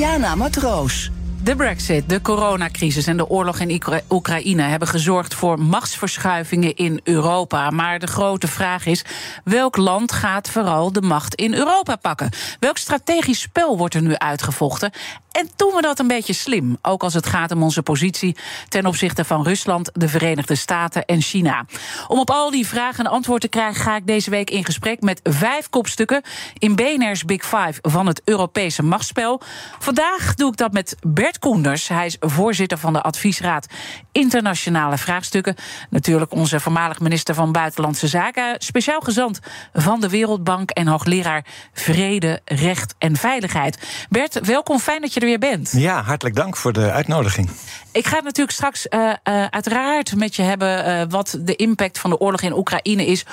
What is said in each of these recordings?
Diana Matroos. De brexit, de coronacrisis en de oorlog in Oekraïne hebben gezorgd voor machtsverschuivingen in Europa. Maar de grote vraag is: welk land gaat vooral de macht in Europa pakken? Welk strategisch spel wordt er nu uitgevochten? En doen we dat een beetje slim, ook als het gaat om onze positie ten opzichte van Rusland, de Verenigde Staten en China. Om op al die vragen een antwoord te krijgen, ga ik deze week in gesprek met vijf kopstukken in BNR's Big Five van het Europese machtsspel. Vandaag doe ik dat met Bert Koenders. Hij is voorzitter van de Adviesraad Internationale Vraagstukken. Natuurlijk onze voormalig minister van Buitenlandse Zaken, speciaal gezant van de Wereldbank en hoogleraar Vrede, Recht en Veiligheid. Bert, welkom, fijn dat je er weer bent. Ja, hartelijk dank voor de uitnodiging. Ik ga het natuurlijk straks uh, uh, uiteraard met je hebben uh, wat de impact van de oorlog in Oekraïne is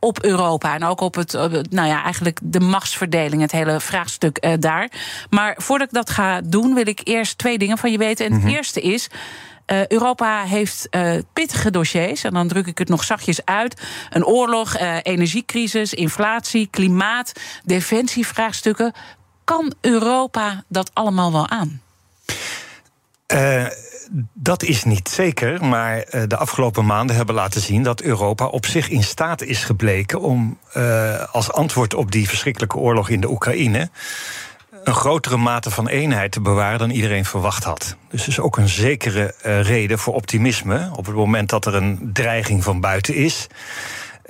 op Europa en ook op het, nou ja, eigenlijk de machtsverdeling, het hele vraagstuk uh, daar. Maar voordat ik dat ga doen, wil ik eerst twee dingen van je weten. En het mm -hmm. eerste is. Uh, Europa heeft uh, pittige dossiers, en dan druk ik het nog zachtjes uit. Een oorlog, uh, energiecrisis, inflatie, klimaat, defensievraagstukken. Kan Europa dat allemaal wel aan? Dat is niet zeker, maar uh, de afgelopen maanden hebben laten zien dat Europa op zich in staat is gebleken om uh, als antwoord op die verschrikkelijke oorlog in de Oekraïne een grotere mate van eenheid te bewaren dan iedereen verwacht had. Dus is ook een zekere uh, reden voor optimisme op het moment dat er een dreiging van buiten is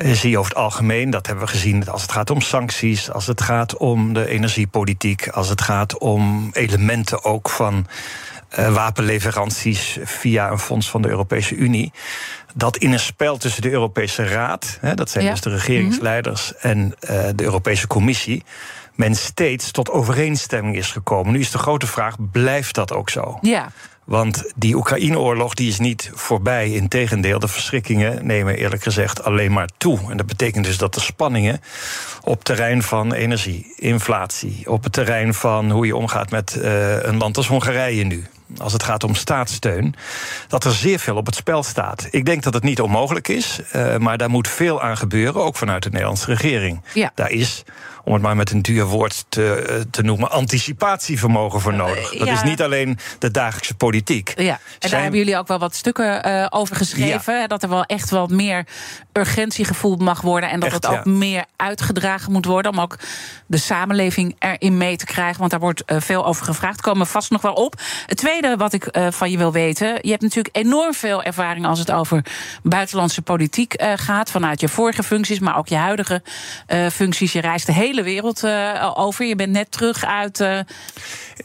zie je over het algemeen, dat hebben we gezien als het gaat om sancties, als het gaat om de energiepolitiek, als het gaat om elementen ook van wapenleveranties via een fonds van de Europese Unie. Dat in een spel tussen de Europese Raad, hè, dat zijn ja. dus de regeringsleiders, mm-hmm. en uh, de Europese Commissie, men steeds tot overeenstemming is gekomen. Nu is de grote vraag: blijft dat ook zo? Ja. Want die Oekraïne-oorlog die is niet voorbij. Integendeel, de verschrikkingen nemen eerlijk gezegd alleen maar toe. En dat betekent dus dat de spanningen op terrein van energie, inflatie, op het terrein van hoe je omgaat met uh, een land als Hongarije nu. Als het gaat om staatssteun, dat er zeer veel op het spel staat. Ik denk dat het niet onmogelijk is, uh, maar daar moet veel aan gebeuren, ook vanuit de Nederlandse regering. Ja. Daar is om het maar met een duur woord te, te noemen, anticipatievermogen voor nodig. Dat ja. is niet alleen de dagelijkse politiek. Ja, en Zijn... daar hebben jullie ook wel wat stukken uh, over geschreven. Ja. Dat er wel echt wel meer urgentie gevoeld mag worden. En dat echt, het ook ja. meer uitgedragen moet worden. Om ook de samenleving erin mee te krijgen. Want daar wordt uh, veel over gevraagd. Komen we vast nog wel op. Het tweede wat ik uh, van je wil weten. Je hebt natuurlijk enorm veel ervaring als het over buitenlandse politiek gaat. Vanuit je vorige functies, maar ook je huidige functies. Je reist de hele hele wereld uh, over. Je bent net terug uit. Uh...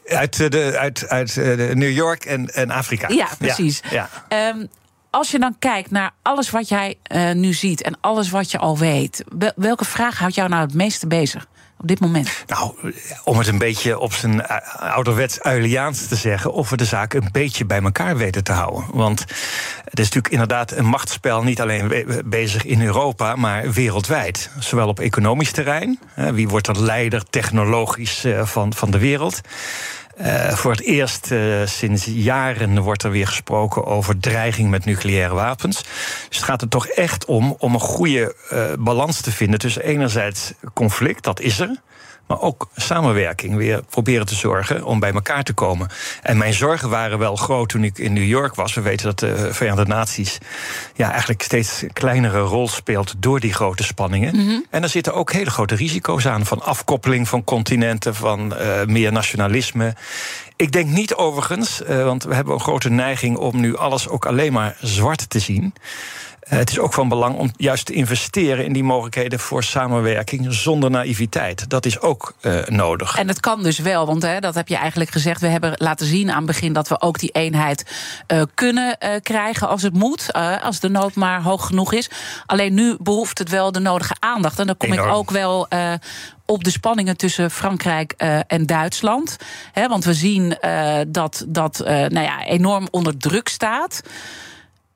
Uit, de, uit, uit New York en, en Afrika. Ja, precies. Ja, ja. Um, als je dan kijkt naar alles wat jij nu ziet en alles wat je al weet, welke vraag houdt jou nou het meeste bezig? Op dit moment? Nou, om het een beetje op zijn ouderwets Uiliaans te zeggen, of we de zaak een beetje bij elkaar weten te houden. Want het is natuurlijk inderdaad een machtsspel, niet alleen bezig in Europa, maar wereldwijd. Zowel op economisch terrein, wie wordt er leider technologisch van, van de wereld. Uh, voor het eerst uh, sinds jaren wordt er weer gesproken over dreiging met nucleaire wapens. Dus het gaat er toch echt om om een goede uh, balans te vinden tussen enerzijds conflict, dat is er. Maar ook samenwerking weer proberen te zorgen om bij elkaar te komen. En mijn zorgen waren wel groot toen ik in New York was. We weten dat de Verenigde Naties ja, eigenlijk steeds een kleinere rol speelt door die grote spanningen. Mm-hmm. En er zitten ook hele grote risico's aan. Van afkoppeling van continenten, van uh, meer nationalisme. Ik denk niet overigens, uh, want we hebben een grote neiging om nu alles ook alleen maar zwart te zien. Eh, het is ook van belang om juist te investeren in die mogelijkheden voor samenwerking zonder naïviteit. Dat is ook uh, nodig. En het kan dus wel, want hè, dat heb je eigenlijk gezegd. We hebben laten zien aan het begin dat we ook die eenheid uh, kunnen krijgen als het moet. als de nood maar hoog genoeg is. Alleen nu behoeft het wel de nodige aandacht. En dan kom Enorm. ik ook wel op de spanningen tussen Frankrijk uh, en Duitsland. He, want we zien uh, dat dat uh, nou ja, enorm onder druk staat.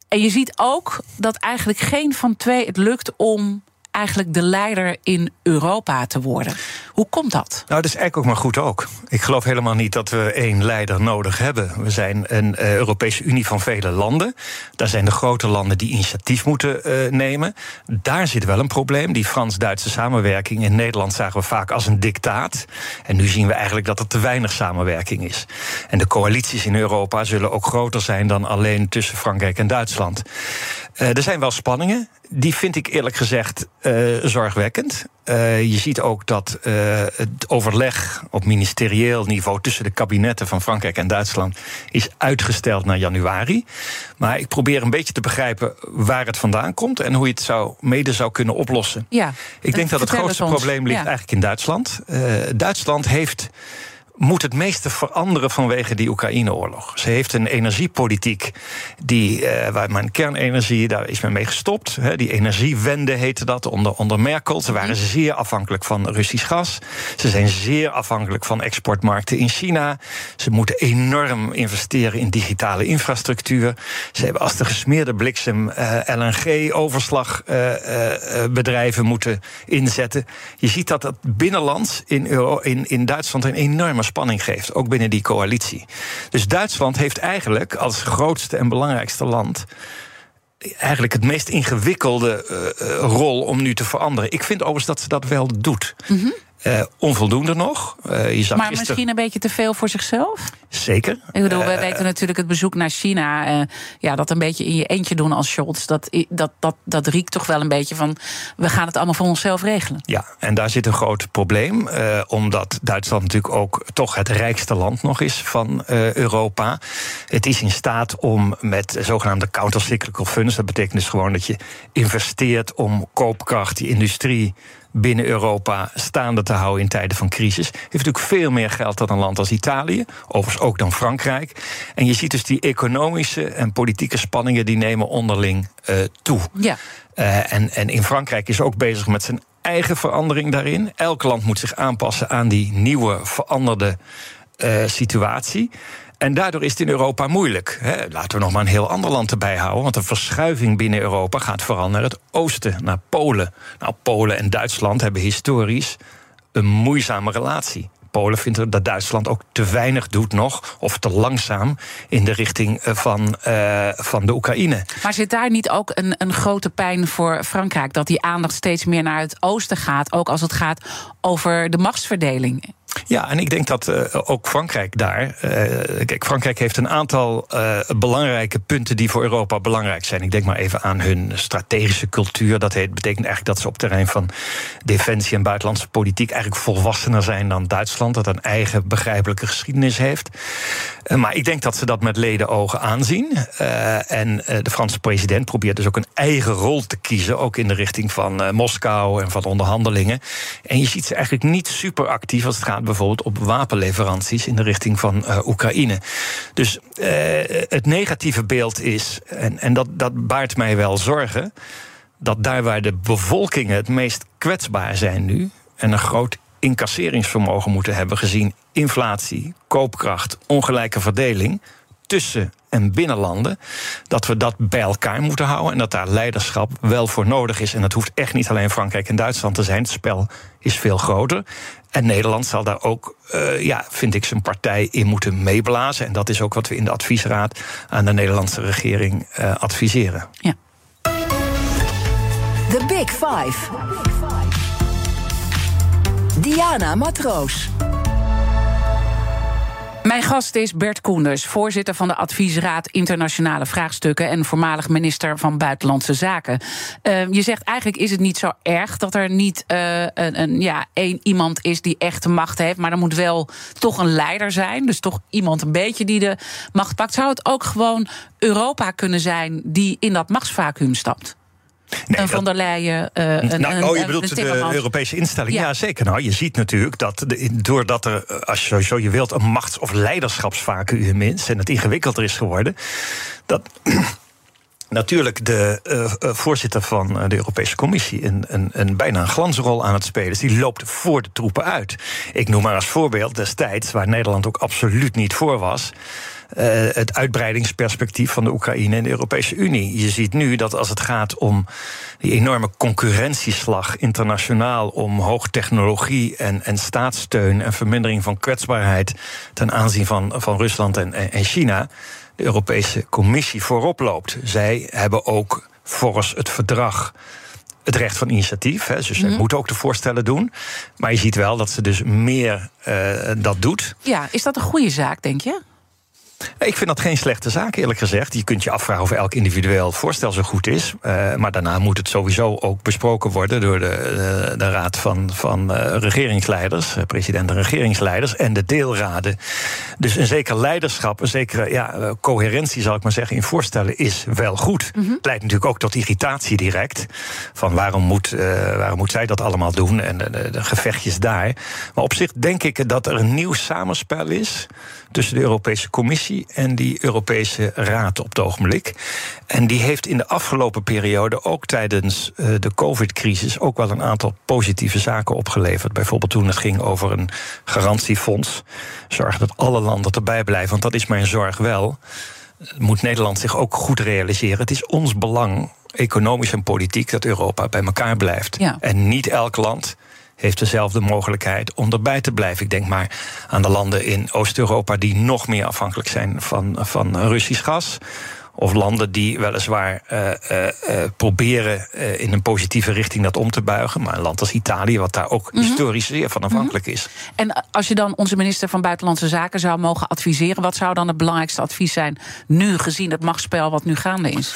En je ziet ook dat eigenlijk geen van twee het lukt om eigenlijk de leider in Europa te worden. Hoe komt dat? Nou, dat is eigenlijk ook maar goed ook. Ik geloof helemaal niet dat we één leider nodig hebben. We zijn een uh, Europese Unie van vele landen. Daar zijn de grote landen die initiatief moeten uh, nemen. Daar zit wel een probleem. Die Frans-Duitse samenwerking in Nederland zagen we vaak als een dictaat. En nu zien we eigenlijk dat er te weinig samenwerking is. En de coalities in Europa zullen ook groter zijn dan alleen tussen Frankrijk en Duitsland. Uh, er zijn wel spanningen. Die vind ik eerlijk gezegd uh, zorgwekkend. Uh, je ziet ook dat uh, het overleg op ministerieel niveau tussen de kabinetten van Frankrijk en Duitsland is uitgesteld naar januari. Maar ik probeer een beetje te begrijpen waar het vandaan komt en hoe je het zou, mede zou kunnen oplossen. Ja, ik denk dat het grootste probleem ligt ja. eigenlijk in Duitsland. Duitsland heeft moet het meeste veranderen vanwege die Oekraïne-oorlog. Ze heeft een energiepolitiek die, uh, waar mijn kernenergie, daar is men mee gestopt. Hè, die energiewende heette dat onder, onder Merkel. Ze waren zeer afhankelijk van Russisch gas. Ze zijn zeer afhankelijk van exportmarkten in China. Ze moeten enorm investeren in digitale infrastructuur. Ze hebben als de gesmeerde bliksem uh, LNG-overslagbedrijven uh, moeten inzetten. Je ziet dat dat binnenlands in, Euro, in, in Duitsland een enorme spanning geeft, ook binnen die coalitie. Dus Duitsland heeft eigenlijk als grootste en belangrijkste land eigenlijk het meest ingewikkelde uh, rol om nu te veranderen. Ik vind overigens dat ze dat wel doet. -hmm. Uh, onvoldoende nog. Uh, je zag maar misschien een beetje te veel voor zichzelf? Zeker. Ik bedoel, we uh, weten natuurlijk het bezoek naar China. ja, dat een beetje in je eentje doen als Scholz. Dat, dat, dat, dat riekt toch wel een beetje van. We gaan het allemaal voor onszelf regelen. Ja, en daar zit een groot probleem. omdat Duitsland natuurlijk ook toch het rijkste land nog is van Europa. Het is in staat om met zogenaamde countercyclical funds. Dat betekent dus gewoon dat je investeert om koopkracht, die industrie binnen Europa staande te houden in tijden van crisis. Heeft natuurlijk veel meer geld dan een land als Italië, overigens ook dan Frankrijk. En je ziet dus die economische en politieke spanningen die nemen onderling uh, toe. Ja. Uh, en, en in Frankrijk is ook bezig met zijn eigen verandering daarin. Elk land moet zich aanpassen aan die nieuwe, veranderde uh, situatie. En daardoor is het in Europa moeilijk. Hè. Laten we nog maar een heel ander land erbij houden. Want de verschuiving binnen Europa gaat vooral naar het oosten, naar Polen. Nou, Polen en Duitsland hebben historisch een moeizame relatie. Polen vindt dat Duitsland ook te weinig doet nog, of te langzaam in de richting eh, van, uh, van de Oekraïne. Maar zit daar niet ook een, een grote pijn voor Frankrijk? Dat die aandacht steeds meer naar het oosten gaat, ook als het gaat over de machtsverdeling? Ja, en ik denk dat uh, ook Frankrijk daar. Uh, kijk, Frankrijk heeft een aantal uh, belangrijke punten die voor Europa belangrijk zijn. Ik denk maar even aan hun strategische cultuur. Dat betekent eigenlijk dat ze op terrein van defensie en buitenlandse politiek eigenlijk volwassener zijn dan Duitsland. Dat een eigen begrijpelijke geschiedenis heeft. Maar ik denk dat ze dat met leden ogen aanzien. en de Franse president probeert dus ook een eigen rol te kiezen. Ook in de richting van Moskou en van onderhandelingen. En je ziet ze eigenlijk niet super actief als het gaat bijvoorbeeld op wapenleveranties in de richting van Oekraïne. Dus het negatieve beeld is, en, en dat, dat baart mij wel zorgen, dat daar waar de bevolkingen het meest kwetsbaar zijn nu en een groot incasseringsvermogen moeten hebben gezien inflatie, koopkracht, ongelijke verdeling tussen en binnenlanden, dat we dat bij elkaar moeten houden en dat daar leiderschap wel voor nodig is. En dat hoeft echt niet alleen Frankrijk en Duitsland te zijn. Het spel is veel groter. En Nederland zal daar ook, uh, ja, vind ik, zijn partij in moeten meeblazen. En dat is ook wat we in de adviesraad aan de Nederlandse regering uh, adviseren. Ja. The Big Five. Diana Matroos. Mijn gast is Bert Koenders, voorzitter van de Adviesraad Internationale Vraagstukken en voormalig minister van Buitenlandse Zaken. Uh, je zegt eigenlijk is het niet zo erg dat er niet uh, een, een, ja, één iemand is die echt de macht heeft, maar er moet wel toch een leider zijn, dus toch iemand een beetje die de macht pakt. Zou het ook gewoon Europa kunnen zijn die in dat machtsvacuum stapt? Een Van der Leyen. Uh, een, nou, oh, je bedoelt de Europese instelling? Ja. zeker. Nou, je ziet natuurlijk dat doordat er, als je zo je wilt, een machts- of leiderschapsvacuum is en het ingewikkelder is geworden, dat natuurlijk de uh, voorzitter van de Europese Commissie een, een, een, bijna een glansrol aan het spelen is. Die loopt voor de troepen uit. Ik noem maar als voorbeeld destijds, waar Nederland ook absoluut niet voor was. Uh, het uitbreidingsperspectief van de Oekraïne en de Europese Unie. Je ziet nu dat als het gaat om die enorme concurrentieslag internationaal om hoogtechnologie en, en staatssteun en vermindering van kwetsbaarheid ten aanzien van, van Rusland en, en China de Europese Commissie voorop loopt. Zij hebben ook volgens het verdrag het recht van initiatief. Hè, dus ze mm moeten ook de voorstellen doen. Maar je ziet wel dat ze dus meer uh, dat doet. Ja, is dat een goede zaak, denk je? Ik vind dat geen slechte zaak, eerlijk gezegd. Je kunt je afvragen of elk individueel voorstel zo goed is. Uh, maar daarna moet het sowieso ook besproken worden door de, de, de Raad van, van uh, regeringsleiders, president en regeringsleiders en de deelraden. Dus een zeker leiderschap, een zekere ja, coherentie, zal ik maar zeggen, in voorstellen is wel goed. Mm -hmm. Het leidt natuurlijk ook tot irritatie direct. Van waarom moet, waarom moet zij dat allemaal doen en de, de gevechtjes daar. Maar op zich denk ik dat er een nieuw samenspel is tussen de Europese Commissie en die Europese Raad op het ogenblik. En die heeft in de afgelopen periode, ook tijdens uh, de COVID-crisis, ook wel een aantal positieve zaken opgeleverd. Bijvoorbeeld toen het ging over een garantiefonds. Zorgen dat alle landen erbij blijven, want dat is mijn zorg wel. Moet Nederland zich ook goed realiseren. Het is ons belang, economisch en politiek, dat Europa bij elkaar blijft. Ja. En niet elk land heeft dezelfde mogelijkheid om erbij te blijven. Ik denk maar aan de landen in Oost-Europa die nog meer afhankelijk zijn van, van Russisch gas. Of landen die weliswaar uh, uh, uh, proberen in een positieve richting dat om te buigen. Maar een land als Italië, wat daar ook mm -hmm. historisch zeer van afhankelijk mm -hmm. is. En als je dan onze minister van Buitenlandse Zaken zou mogen adviseren, wat zou dan het belangrijkste advies zijn nu, gezien het machtsspel wat nu gaande is?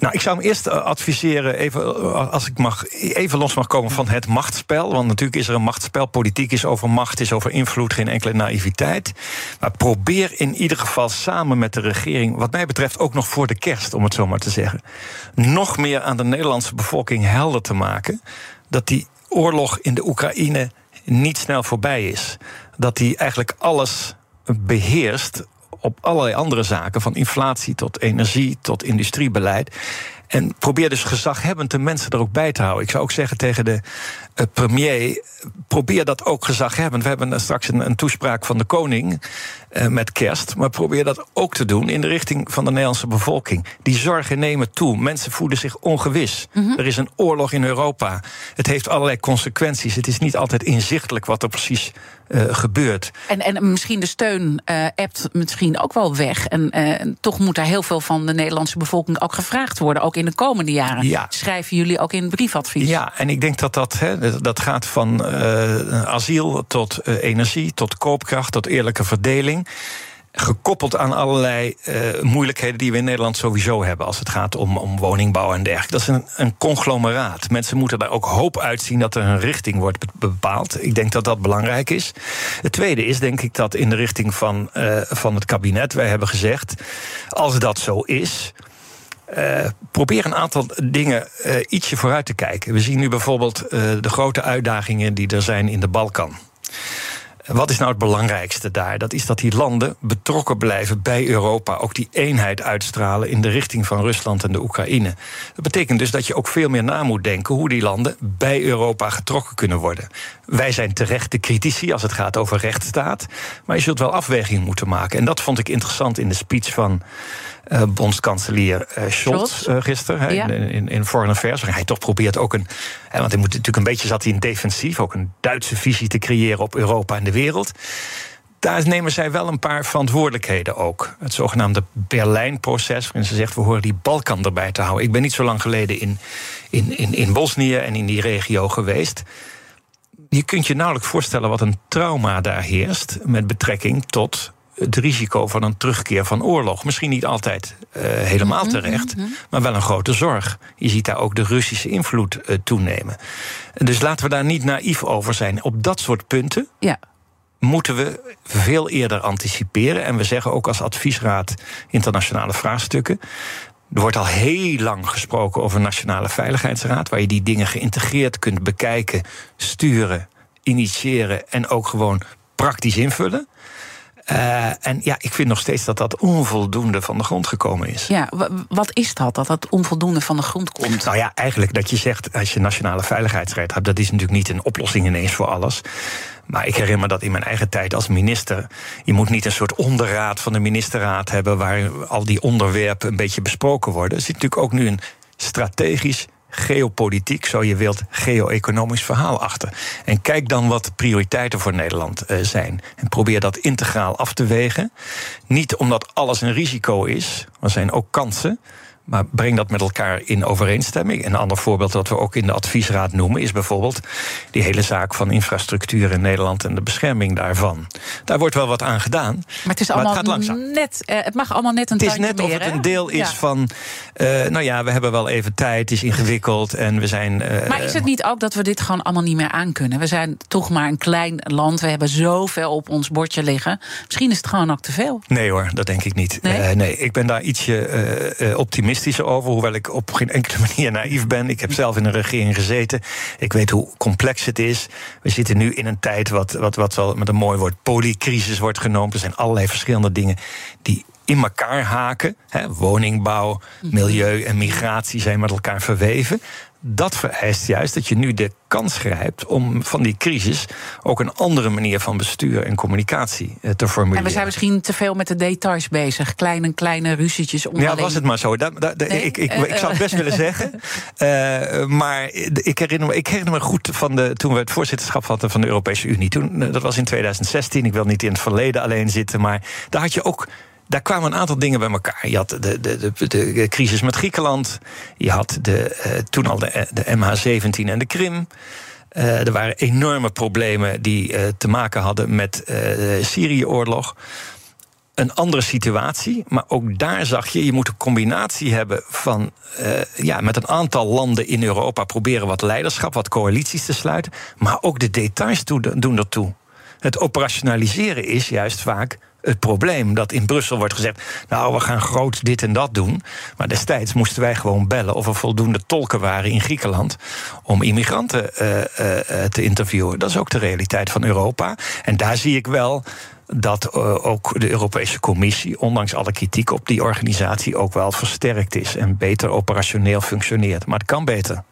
Nou, ik zou hem eerst eh, adviseren, even, eh, als ik mag, even los mag komen van het machtsspel. Want natuurlijk is er een machtsspel. Politiek is over macht, is over invloed, geen enkele naïviteit. Maar probeer in ieder geval samen met de regering, wat mij betreft ook nog voor de kerst, om het zo maar te zeggen, nog meer aan de Nederlandse bevolking helder te maken dat die oorlog in de Oekraïne niet snel voorbij is. Dat die eigenlijk alles beheerst op allerlei andere zaken, van inflatie tot energie tot industriebeleid. En probeer dus gezaghebbend de mensen er ook bij te houden. Ik zou ook zeggen tegen de uh, premier: probeer dat ook gezaghebbend. We hebben straks een, een toespraak van de koning uh, met kerst. Maar probeer dat ook te doen in de richting van de Nederlandse bevolking. Die zorgen nemen toe. Mensen voelen zich ongewis. Mm -hmm. Er is een oorlog in Europa. Het heeft allerlei consequenties. Het is niet altijd inzichtelijk wat er precies uh, gebeurt. En, en misschien de steun uh, appt misschien ook wel weg. En uh, toch moet daar heel veel van de Nederlandse bevolking ook gevraagd worden. Ook in de komende jaren. Ja. Schrijven jullie ook in briefadvies? Ja, en ik denk dat dat, he, dat gaat van asiel tot energie, tot koopkracht, tot eerlijke verdeling gekoppeld aan allerlei uh, moeilijkheden die we in Nederland sowieso hebben als het gaat om, om woningbouw en dergelijke. Dat is een, een conglomeraat. Mensen moeten daar ook hoop uitzien dat er een richting wordt bepaald. Ik denk dat dat belangrijk is. Het tweede is, denk ik, dat in de richting van, uh, van het kabinet, wij hebben gezegd, als dat zo is. Uh, probeer een aantal dingen ietsje vooruit te kijken. We zien nu bijvoorbeeld de grote uitdagingen die er zijn in de Balkan. Wat is nou het belangrijkste daar? Dat is dat die landen betrokken blijven bij Europa. Ook die eenheid uitstralen in de richting van Rusland en de Oekraïne. Dat betekent dus dat je ook veel meer na moet denken hoe die landen bij Europa getrokken kunnen worden. Wij zijn terecht de critici als het gaat over rechtsstaat. Maar je zult wel afwegingen moeten maken. En dat vond ik interessant in de speech van uh, bondskanselier uh, Scholz uh, gisteren ja. in, in, in Foreign Affairs. Waar hij toch probeert ook een. want hij moet natuurlijk een beetje zat hij in defensief, ook een Duitse visie te creëren op Europa en de wereld. Daar nemen zij wel een paar verantwoordelijkheden ook. Het zogenaamde Berlijn-proces, waarin ze zegt: we horen die Balkan erbij te houden. Ik ben niet zo lang geleden in, in, in, in Bosnië en in die regio geweest. Je kunt je nauwelijks voorstellen wat een trauma daar heerst met betrekking tot het risico van een terugkeer van oorlog. Misschien niet altijd uh, helemaal mhm, terecht, mm -hmm. maar wel een grote zorg. Je ziet daar ook de Russische invloed uh, toenemen. Dus laten we daar niet naïef over zijn. Op dat soort punten ja. moeten we veel eerder anticiperen. En we zeggen ook als adviesraad internationale vraagstukken Er wordt al heel lang gesproken over een nationale veiligheidsraad, waar je die dingen geïntegreerd kunt bekijken, sturen, initiëren en ook gewoon praktisch invullen. Uh, en ja, ik vind nog steeds dat dat onvoldoende van de grond gekomen is. Ja, wat is dat, dat dat onvoldoende van de grond komt? Nou ja, eigenlijk dat je zegt, als je nationale veiligheidsraad hebt... dat is natuurlijk niet een oplossing ineens voor alles. Maar ik herinner me dat in mijn eigen tijd als minister. Je moet niet een soort onderraad van de ministerraad hebben waar al die onderwerpen een beetje besproken worden. Er zit natuurlijk ook nu een strategisch geopolitiek, zo je wilt, geo-economisch verhaal achter. En kijk dan wat de prioriteiten voor Nederland uh, zijn. En probeer dat integraal af te wegen. Niet omdat alles een risico is, er zijn ook kansen. Maar breng dat met elkaar in overeenstemming. Een ander voorbeeld dat we ook in de adviesraad noemen, is bijvoorbeeld die hele zaak van infrastructuur in Nederland en de bescherming daarvan. Daar wordt wel wat aan gedaan. Maar het is allemaal het net. Uh, het mag allemaal net een Het is net of het een deel is van. Uh, nou ja, we hebben wel even tijd, het is ingewikkeld en we zijn. Uh, maar is het niet ook dat we dit gewoon allemaal niet meer aankunnen? We zijn toch maar een klein land. We hebben zoveel op ons bordje liggen. Misschien is het gewoon ook te veel. Nee hoor, dat denk ik niet. Nee, nee ik ben daar ietsje optimistisch over, hoewel ik op geen enkele manier naïef ben. Ik heb zelf in een regering gezeten. Ik weet hoe complex het is. We zitten nu in een tijd wat, wat, wat wel met een mooi woord polycrisis wordt genoemd. Er zijn allerlei verschillende dingen die in elkaar haken. woningbouw, milieu en migratie zijn met elkaar verweven dat vereist juist dat je nu de kans grijpt om van die crisis ook een andere manier van bestuur en communicatie eh, te formuleren. En we zijn misschien te veel met de details bezig, kleine, kleine ruzietjes onderling. Ja, was het maar zo. Dat, dat, ik, ik, ik, zou het best willen zeggen. Uh, maar ik herinner, me, ik herinner me goed van de, toen we het voorzitterschap hadden van de Europese Unie. Toen, eh, dat was in 2016. Ik wil niet in het verleden alleen zitten, maar daar had je ook daar kwamen een aantal dingen bij elkaar. Je had de, de, de, de crisis met Griekenland. Je had de, uh, toen al de, de MH17 en de Krim. Uh, er waren enorme problemen die te maken hadden met de Syrië-oorlog. Een andere situatie, maar ook daar zag je, je moet een combinatie hebben van ja, met een aantal landen in Europa proberen wat leiderschap, wat coalities te sluiten, maar ook de details doen ertoe. Het operationaliseren is juist vaak het probleem dat in Brussel wordt gezegd: Nou, we gaan groot dit en dat doen. Maar destijds moesten wij gewoon bellen of er voldoende tolken waren in Griekenland om immigranten uh, uh, te interviewen. Dat is ook de realiteit van Europa. En daar zie ik wel dat ook de Europese Commissie, ondanks alle kritiek op die organisatie, ook wel versterkt is en beter operationeel functioneert. Maar het kan beter.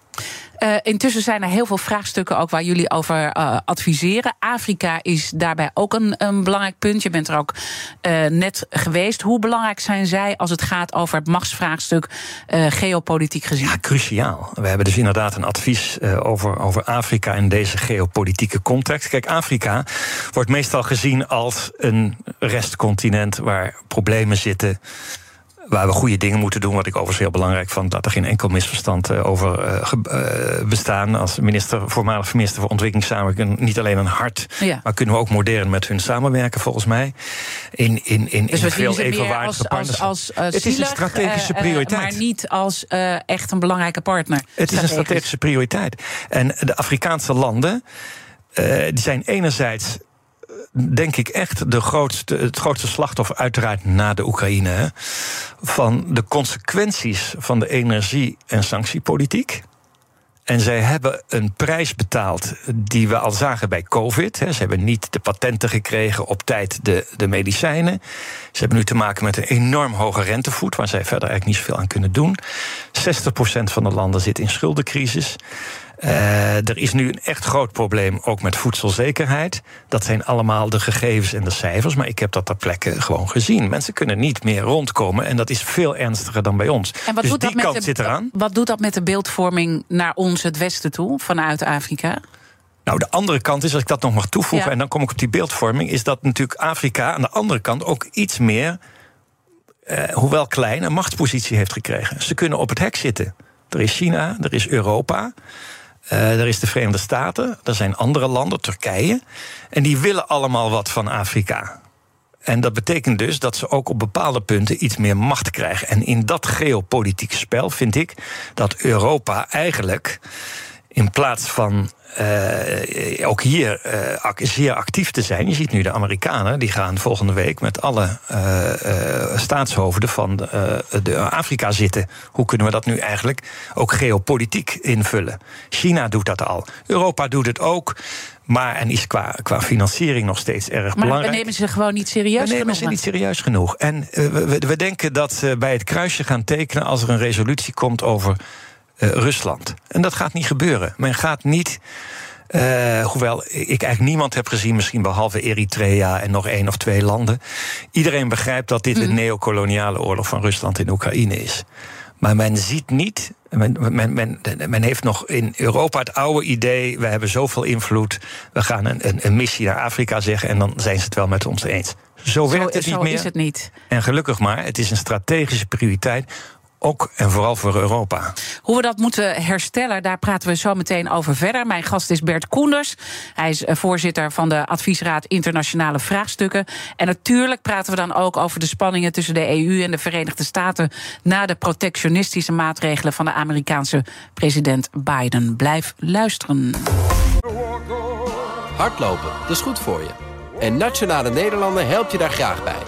Uh, intussen zijn er heel veel vraagstukken ook waar jullie over uh, adviseren. Afrika is daarbij ook een, een, belangrijk punt. Je bent er ook uh, net geweest. Hoe belangrijk zijn zij als het gaat over het machtsvraagstuk geopolitiek gezien? Ja, cruciaal. We hebben dus inderdaad een advies over, over Afrika in deze geopolitieke context. Kijk, Afrika wordt meestal gezien als een restcontinent waar problemen zitten waar we goede dingen moeten doen. Wat ik overigens heel belangrijk vond, dat er geen enkel misverstand uh, over uh, bestaan. Als minister, voormalig minister voor ontwikkelingssamenwerking, niet alleen een hart, ja. maar kunnen we ook modern met hun samenwerken, volgens mij. In, in, in, dus in veel evenwaardige partners. Als, als, het is een strategische prioriteit. maar niet als echt een belangrijke partner. Het is een strategische prioriteit. En de Afrikaanse landen. die zijn enerzijds denk ik echt de grootste, het grootste slachtoffer, uiteraard na de Oekraïne, van de consequenties van de energie- en sanctiepolitiek. En zij hebben een prijs betaald die we al zagen bij COVID. Ze hebben niet de patenten gekregen op tijd de, de medicijnen. Ze hebben nu te maken met een enorm hoge rentevoet, waar zij verder eigenlijk niet zoveel aan kunnen doen. 60% van de landen zit in schuldencrisis. Uh, er is nu een echt groot probleem ook met voedselzekerheid. Dat zijn allemaal de gegevens en de cijfers, maar ik heb dat ter plekke gewoon gezien. Mensen kunnen niet meer rondkomen en dat is veel ernstiger dan bij ons. En wat dus doet die dat kant de, zit eraan. Wat doet dat met de beeldvorming naar ons, het westen toe, vanuit Afrika? Nou, de andere kant is, als ik dat nog mag toevoegen, en dan kom ik op die beeldvorming, is dat natuurlijk Afrika aan de andere kant ook iets meer, eh, hoewel klein, een machtspositie heeft gekregen. Ze kunnen op het hek zitten. Er is China, er is Europa. Uh, er is de Verenigde Staten, er zijn andere landen, Turkije. En die willen allemaal wat van Afrika. En dat betekent dus dat ze ook op bepaalde punten iets meer macht krijgen. En in dat geopolitieke spel vind ik dat Europa eigenlijk in plaats van uh, ook hier uh, zeer actief te zijn. Je ziet nu de Amerikanen, die gaan volgende week met alle uh, staatshoofden van de, de Afrika zitten. Hoe kunnen we dat nu eigenlijk ook geopolitiek invullen? China doet dat al. Europa doet het ook. Maar en is qua, qua financiering nog steeds erg maar belangrijk. we nemen ze gewoon niet serieus We nemen ze niet serieus genoeg. En we, we, denken dat ze bij het kruisje gaan tekenen als er een resolutie komt over uh, Rusland. En dat gaat niet gebeuren. Men gaat niet. Uh, hoewel ik eigenlijk niemand heb gezien, misschien behalve Eritrea en nog één of twee landen. Iedereen begrijpt dat dit mm. een neocoloniale oorlog van Rusland in Oekraïne is. Maar men ziet niet. Men, men, men, men, heeft nog in Europa het oude idee. We hebben zoveel invloed. We gaan een, een, een missie naar Afrika zeggen. En dan zijn ze het wel met ons eens. Zo werkt het niet zo meer. Is het niet. En gelukkig maar, het is een strategische prioriteit ook en vooral voor Europa. Hoe we dat moeten herstellen, daar praten we zo meteen over verder. Mijn gast is Bert Koenders. Hij is eh, voorzitter van de Adviesraad Internationale Vraagstukken. En natuurlijk praten we dan ook over de spanningen tussen de EU en de Verenigde Staten na de protectionistische maatregelen van de Amerikaanse president Biden. Blijf luisteren. Hardlopen, dat is goed voor je. En Nationale Nederlanden helpt je daar graag bij.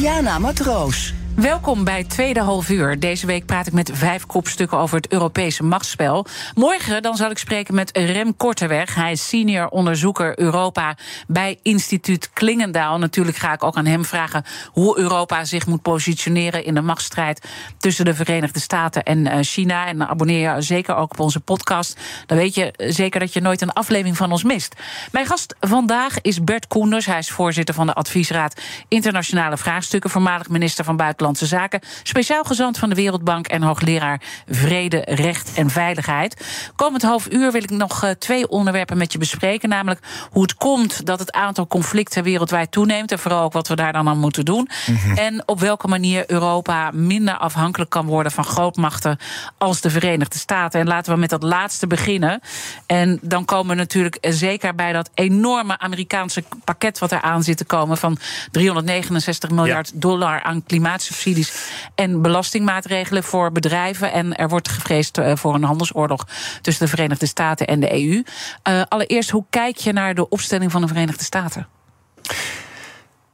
Diana Matroos. Welkom bij Tweede Half Uur. Deze week praat ik met vijf kopstukken over het Europese machtsspel. Morgen dan zal ik spreken met Rem Korteweg. Hij is senior onderzoeker Europa bij instituut Klingendaal. Natuurlijk ga ik ook aan hem vragen hoe Europa zich moet positioneren in de machtsstrijd tussen de Verenigde Staten en eh, China. En abonneer je zeker ook op onze podcast. Dan weet je zeker dat je nooit een aflevering van ons mist. Mijn gast vandaag is Bert Koenders. Hij is voorzitter van de Adviesraad Internationale Vraagstukken, voormalig minister van Buitenlandse Zaken, speciaal gezant van de Wereldbank en hoogleraar Vrede, Recht en Veiligheid. Komend half uur wil ik nog uh, twee onderwerpen met je bespreken, namelijk hoe het komt dat het aantal conflicten wereldwijd toeneemt en vooral ook wat we daar dan aan moeten doen. Mm -hmm. En op welke manier Europa minder afhankelijk kan worden van grootmachten als de Verenigde Staten. En laten we met dat laatste beginnen. En dan komen we natuurlijk zeker bij dat enorme Amerikaanse pakket wat er aan zit te komen van 369 miljard ja. dollar aan en belastingmaatregelen voor bedrijven. En er wordt gevreesd uh, voor een handelsoorlog tussen de Verenigde Staten en de EU. Uh, allereerst, hoe kijk je naar de opstelling van de Verenigde Staten?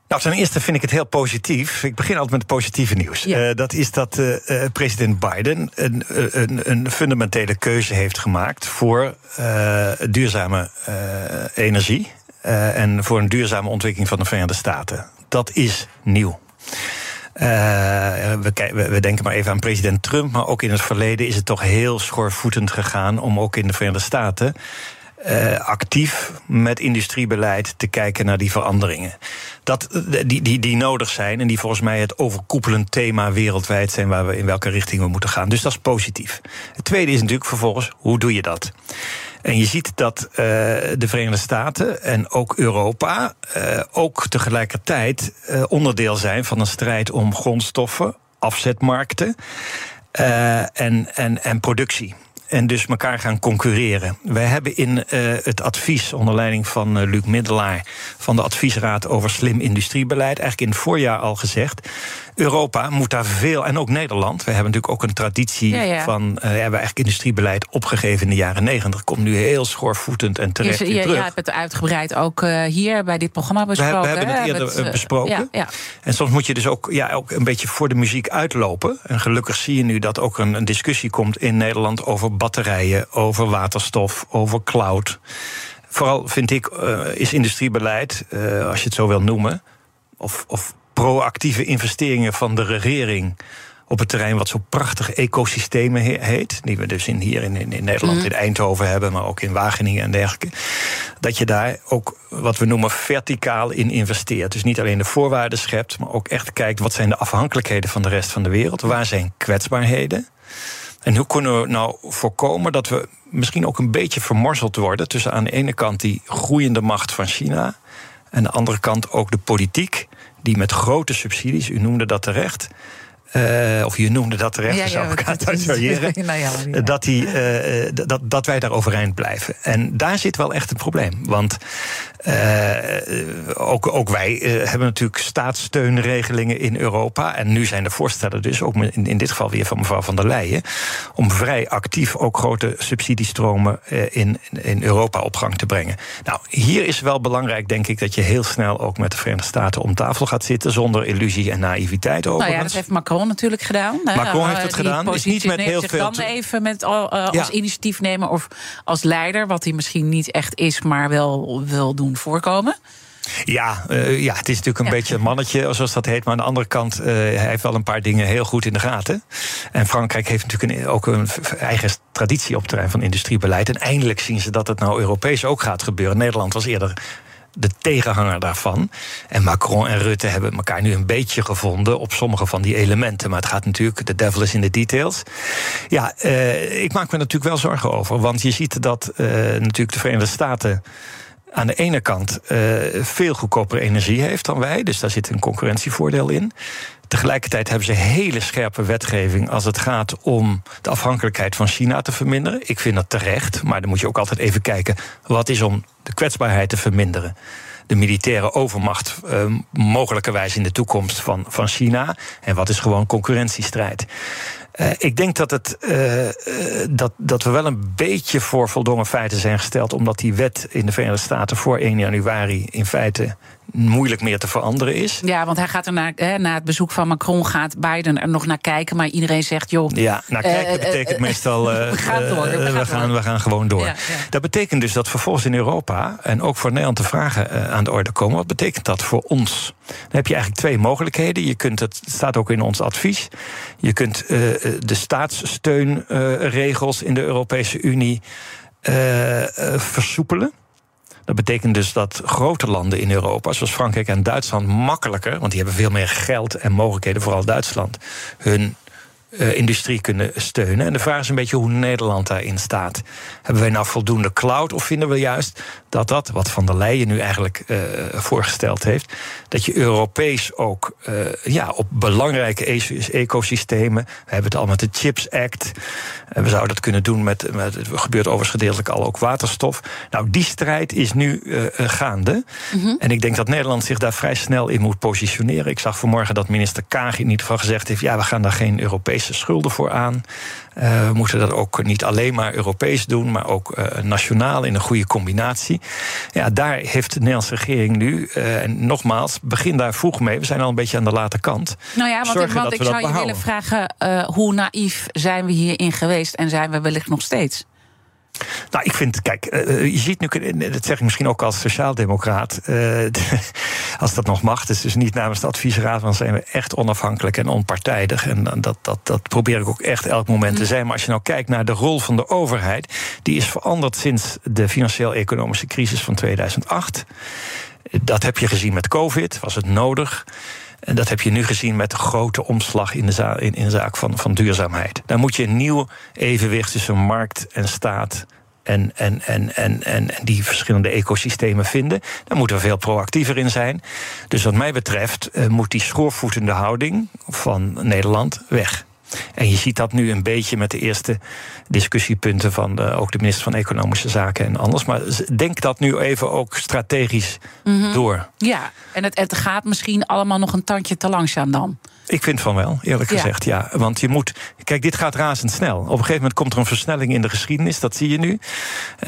Nou, ten eerste vind ik het heel positief. Ik begin altijd met het positieve nieuws. Ja. Uh, dat is dat uh, president Biden een, een, een, fundamentele keuze heeft gemaakt voor uh, duurzame energie en voor een duurzame ontwikkeling van de Verenigde Staten. Dat is nieuw. Uh, we, we, denken maar even aan president Trump, maar ook in het verleden is het toch heel schoorvoetend gegaan om ook in de Verenigde Staten uh, actief met industriebeleid te kijken naar die veranderingen. Dat, die, die, die nodig zijn en die volgens mij het overkoepelend thema wereldwijd zijn waar we in welke richting we moeten gaan. Dus dat is positief. Het tweede is natuurlijk vervolgens, hoe doe je dat? En je ziet dat uh, de Verenigde Staten en ook Europa uh, ook tegelijkertijd uh, onderdeel zijn van een strijd om grondstoffen, afzetmarkten en, en, en productie en dus elkaar gaan concurreren. Wij hebben in het advies onder leiding van Luc Middelaar van de adviesraad over slim industriebeleid eigenlijk in het voorjaar al gezegd. Europa moet daar veel, en ook Nederland. We hebben natuurlijk ook een traditie ja, ja. van. Uh, we hebben eigenlijk industriebeleid opgegeven in de jaren negentig. Komt nu heel schoorvoetend en terecht. Je, je, terug. hebt het uitgebreid ook uh, hier bij dit programma besproken. We, we hebben het eerder het, besproken. Ja, en soms moet je dus ook, ja, ook een beetje voor de muziek uitlopen. En gelukkig zie je nu dat ook een, een discussie komt in Nederland over batterijen, over waterstof, over cloud. Vooral vind ik, uh, is industriebeleid, als je het zo wil noemen, of, of proactieve investeringen van de regering op het terrein wat zo prachtig ecosystemen heet. Die we dus in, hier in, in, Nederland, in Eindhoven hebben, maar ook in Wageningen en dergelijke. Dat je daar ook wat we noemen verticaal in investeert. Dus niet alleen de voorwaarden schept, maar ook echt kijkt wat zijn de afhankelijkheden van de rest van de wereld. Waar zijn kwetsbaarheden? En hoe kunnen we nou voorkomen dat we misschien ook een beetje vermorzeld worden tussen aan de ene kant die groeiende macht van China en aan de andere kant ook de politiek die met grote subsidies, u noemde dat terecht, uh, of je noemde dat terecht, ja, zou ik het uitsorteren. Nou dat, die, uh, dat, dat wij daar overeind blijven. En daar zit wel echt een probleem. Want ook, ook wij hebben natuurlijk staatssteunregelingen in Europa. En nu zijn de voorstellen dus, ook in, in dit geval weer van mevrouw van der Leyen, om vrij actief ook grote subsidiestromen in, in Europa op gang te brengen. Nou, hier is wel belangrijk, denk ik, dat je heel snel ook met de Verenigde Staten om tafel gaat zitten, zonder illusie en naïviteit over. Nou ja, dat heeft Macron natuurlijk gedaan. Macron heeft het gedaan. Is niet met heel veel. Dan even met, uh, als initiatiefnemer of als leider, wat hij misschien niet echt is, maar wel wil doen voorkomen. Ja, uh, ja, het is natuurlijk een beetje een mannetje, zoals dat heet. Maar aan de andere kant, uh, hij heeft wel een paar dingen heel goed in de gaten. En Frankrijk heeft natuurlijk een, ook een eigen traditie op het terrein van industriebeleid. En eindelijk zien ze dat het nou Europees ook gaat gebeuren. Nederland was eerder de tegenhanger daarvan. En Macron en Rutte hebben elkaar nu een beetje gevonden op sommige van die elementen. Maar het gaat natuurlijk, de devil is in de details. Ja, uh, ik maak me natuurlijk wel zorgen over. Want je ziet dat natuurlijk de Verenigde Staten aan de ene kant uh, veel goedkopere energie heeft dan wij. Dus daar zit een concurrentievoordeel in. Tegelijkertijd hebben ze hele scherpe wetgeving als het gaat om de afhankelijkheid van China te verminderen. Ik vind dat terecht, maar dan moet je ook altijd even kijken wat is om de kwetsbaarheid te verminderen. De militaire overmacht, uh, mogelijkerwijs in de toekomst van, van China. En wat is gewoon concurrentiestrijd. Uh, ik denk dat, het, uh, dat, dat we wel een beetje voor voldongen feiten zijn gesteld, omdat die wet in de Verenigde Staten voor 1 januari in feite moeilijk meer te veranderen is. Ja, want hij gaat er naar, hè, na het bezoek van Macron gaat Biden er nog naar kijken, maar iedereen zegt, joh. Ja, naar kijken uh, betekent uh, meestal. we gaan door. We, gaan, we, gaan, we gaan gewoon door. Ja, ja. Dat betekent dus dat vervolgens in Europa en ook voor Nederland de vragen aan de orde komen. Wat betekent dat voor ons? Dan heb je eigenlijk twee mogelijkheden. Je kunt het, het staat ook in ons advies. Je kunt de staatssteunregels in de Europese Unie versoepelen. Dat betekent dus dat grote landen in Europa, zoals Frankrijk en Duitsland, makkelijker, want die hebben veel meer geld en mogelijkheden, vooral Duitsland, hun uh, industrie kunnen steunen. En de vraag is een beetje hoe Nederland daarin staat. Hebben wij nou voldoende cloud of vinden we juist dat dat, wat Van der Leyen nu eigenlijk uh, voorgesteld heeft, dat je Europees ook uh, ja, op belangrijke e-, ecosystemen, we hebben het al met de Chips Act, we zouden dat kunnen doen met, met het gebeurt overigens gedeeltelijk al ook waterstof. Nou, die strijd is nu gaande. Mm -hmm. En ik denk dat Nederland zich daar vrij snel in moet positioneren. Ik zag vanmorgen dat minister Kaag in ieder geval gezegd heeft, ja, we gaan daar geen Europese schulden voor aan. Uh, we moeten dat ook niet alleen maar Europees doen, maar ook uh, nationaal in een goede combinatie. Ja, daar heeft de Nederlandse regering nu, uh, en nogmaals, begin daar vroeg mee. We zijn al een beetje aan de late kant. Nou ja, want, ik, want ik zou je willen vragen: hoe naïef zijn we hierin geweest en zijn we wellicht nog steeds? Nou, ik vind, kijk, uh, je ziet nu, dat zeg ik misschien ook als sociaaldemocraat, uh, als dat nog mag, dus, dus niet namens de adviesraad, want zijn we echt onafhankelijk en onpartijdig. En dat, dat, dat probeer ik ook echt elk moment te mm. zijn. Maar als je nou kijkt naar de rol van de overheid, die is veranderd sinds de financieel-economische crisis van 2008. Dat heb je gezien met COVID, was het nodig. En dat heb je nu gezien met de grote omslag in de, in, in zaak van, van duurzaamheid. Daar moet je een nieuw evenwicht tussen markt en staat en, en, en, en, en, die verschillende ecosystemen vinden. Daar moeten we veel proactiever in zijn. Dus wat mij betreft uh, moet die schoorvoetende houding van Nederland weg. En je ziet dat nu een beetje met de eerste discussiepunten van de, ook de minister van Economische Zaken en anders. Maar denk dat nu even ook strategisch mm -hmm. door. Ja, en het, het gaat misschien allemaal nog een tandje te langzaam dan. Ik vind van wel, eerlijk ja. gezegd, ja. Want je moet. Kijk, dit gaat razendsnel. Op een gegeven moment komt er een versnelling in de geschiedenis, dat zie je nu.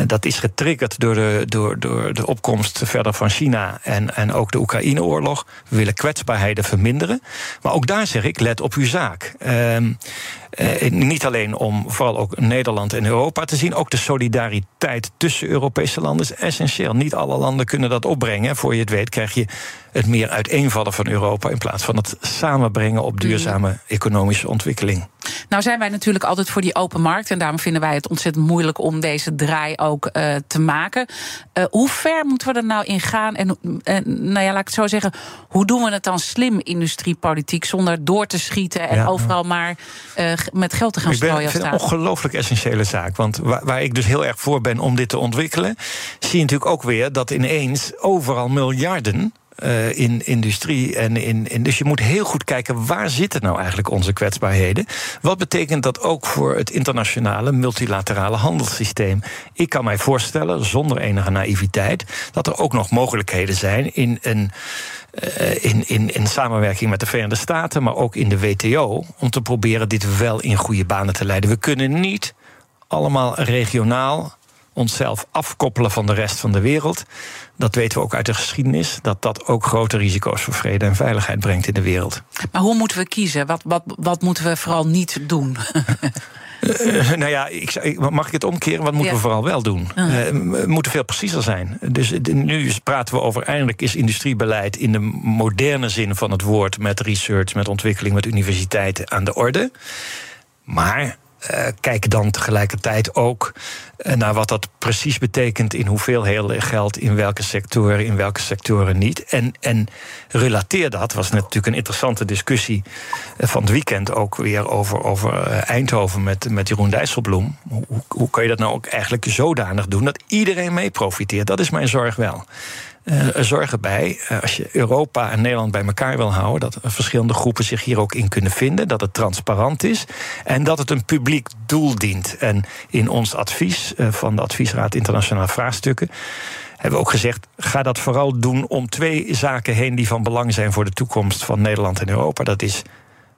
Dat is getriggerd door de, door, door de opkomst verder van China en, en ook de Oekraïne-oorlog. We willen kwetsbaarheden verminderen. Maar ook daar zeg ik, let op uw zaak. Um, eh, niet alleen om vooral ook Nederland en Europa te zien, ook de solidariteit tussen Europese landen is essentieel. Niet alle landen kunnen dat opbrengen. Voor je het weet krijg je het meer uiteenvallen van Europa in plaats van het samenbrengen op duurzame economische ontwikkeling. Nou zijn wij natuurlijk altijd voor die open markt. En daarom vinden wij het ontzettend moeilijk om deze draai ook uh, te maken. Uh, hoe ver moeten we er nou in gaan? En, en nou ja, laat ik het zo zeggen. Hoe doen we het dan slim, industriepolitiek, zonder door te schieten en ja, overal maar uh, met geld te gaan strooien? Ik vind het een ongelooflijk essentiële zaak. Want waar, waar, ik dus heel erg voor ben om dit te ontwikkelen, zie je natuurlijk ook weer dat ineens overal miljarden uh, in industrie. En in, in, dus je moet heel goed kijken waar zitten nou eigenlijk onze kwetsbaarheden. Wat betekent dat ook voor het internationale multilaterale handelssysteem? Ik kan mij voorstellen, zonder enige naïviteit, dat er ook nog mogelijkheden zijn in een. Uh, in, in, in samenwerking met de Verenigde Staten, maar ook in de WTO, om te proberen dit wel in goede banen te leiden. We kunnen niet allemaal regionaal onszelf afkoppelen van de rest van de wereld. Dat weten we ook uit de geschiedenis, dat dat ook grote risico's voor vrede en veiligheid brengt in de wereld. Maar hoe moeten we kiezen? Wat, wat, wat moeten we vooral niet doen? Uh, nou ja, ik, mag ik het omkeren? Wat moeten ja. we vooral wel doen? Uh, we moeten veel preciezer zijn. Dus nu praten we over eindelijk is industriebeleid in de moderne zin van het woord, met research, met ontwikkeling, met universiteiten aan de orde. Maar uh, kijk dan tegelijkertijd ook uh, naar wat dat precies betekent in hoeveel geld, in welke sectoren, in welke sectoren niet. En, en relateer dat, was natuurlijk een interessante discussie uh, van het weekend ook weer over, over Eindhoven met, met Jeroen Dijsselbloem. Hoe, hoe kun je dat nou ook eigenlijk zodanig doen dat iedereen mee profiteert? Dat is mijn zorg wel. Uh, zorg erbij, uh, als je Europa en Nederland bij elkaar wil houden, dat verschillende groepen zich hier ook in kunnen vinden, dat het transparant is en dat het een publiek doel dient. En in ons advies uh, van de Adviesraad Internationale Vraagstukken hebben we ook gezegd: ga dat vooral doen om twee zaken heen die van belang zijn voor de toekomst van Nederland en Europa. Dat is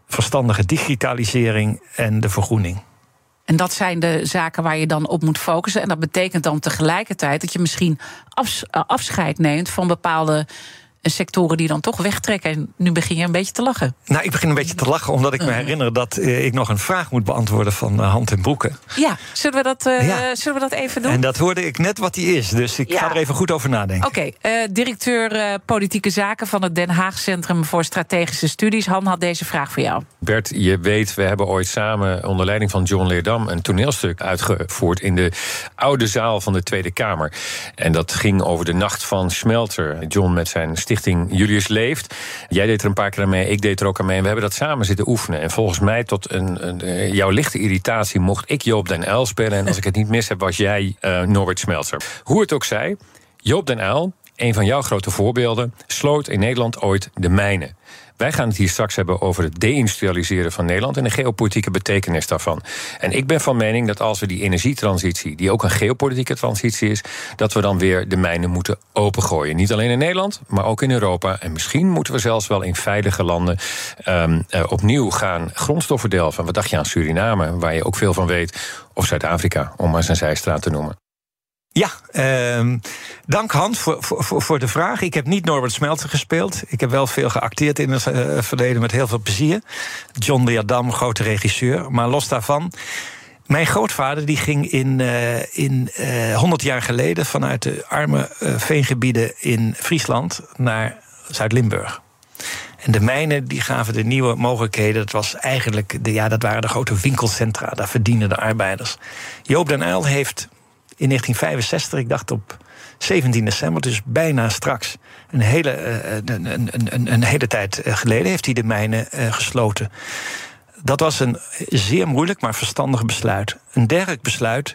verstandige digitalisering en de vergroening. En dat zijn de zaken waar je dan op moet focussen. En dat betekent dan tegelijkertijd dat je misschien afscheid neemt van bepaalde sectoren die dan toch wegtrekken. En nu begin je een beetje te lachen. Nou, ik begin een beetje te lachen omdat ik me herinner dat uh, ik nog een vraag moet beantwoorden van uh, Hand en Broeken. Ja, zullen we, dat, uh, ja. zullen we dat even doen? En dat hoorde ik net wat die is, dus ik ja. ga er even goed over nadenken. Oké, okay, directeur politieke zaken van het Den Haag Centrum voor Strategische Studies. Han had deze vraag voor jou. Bert, je weet, we hebben ooit samen onder leiding van John Leerdam een toneelstuk uitgevoerd in de oude zaal van de Tweede Kamer. En dat ging over de nacht van Smelter. John met zijn Stichting Julius Leeft. Jij deed er een paar keer aan mee, ik deed er ook aan mee. We hebben dat samen zitten oefenen. En volgens mij, tot een, een jouw lichte irritatie, mocht ik Joop den Uyl spelen. En als ik het niet mis heb, was jij uh, Norbert Smeltzer. Hoe het ook zij, Joop den Uyl, een van jouw grote voorbeelden, sloot in Nederland ooit de mijnen. Wij gaan het hier straks hebben over het deindustrialiseren van Nederland en de geopolitieke betekenis daarvan. En ik ben van mening dat als we die energietransitie, die ook een geopolitieke transitie is, dat we dan weer de mijnen moeten opengooien. Niet alleen in Nederland, maar ook in Europa. En misschien moeten we zelfs wel in veilige landen um, uh, opnieuw gaan grondstoffen delven. Wat dacht je aan Suriname, waar je ook veel van weet, of Zuid-Afrika, om maar zijn zijstraat te noemen? Ja, uh, dank Hans voor, voor, voor de vraag. Ik heb niet Norbert Smelter gespeeld. Ik heb wel veel geacteerd in het uh, verleden met heel veel plezier. John de Adam, grote regisseur. Maar los daarvan. Mijn grootvader die ging in, uh, in uh, 100 jaar geleden vanuit de arme veengebieden in Friesland naar Zuid-Limburg. En de mijnen die gaven de nieuwe mogelijkheden. Dat, was eigenlijk de, ja, dat waren de grote winkelcentra. Daar verdienden de arbeiders. Joop den Uyl heeft in 1965, ik dacht op 17 december, dus bijna straks, een hele, een, een, een, een hele tijd geleden, heeft hij de mijnen gesloten. Dat was een zeer moeilijk, maar verstandig besluit. Een dergelijk besluit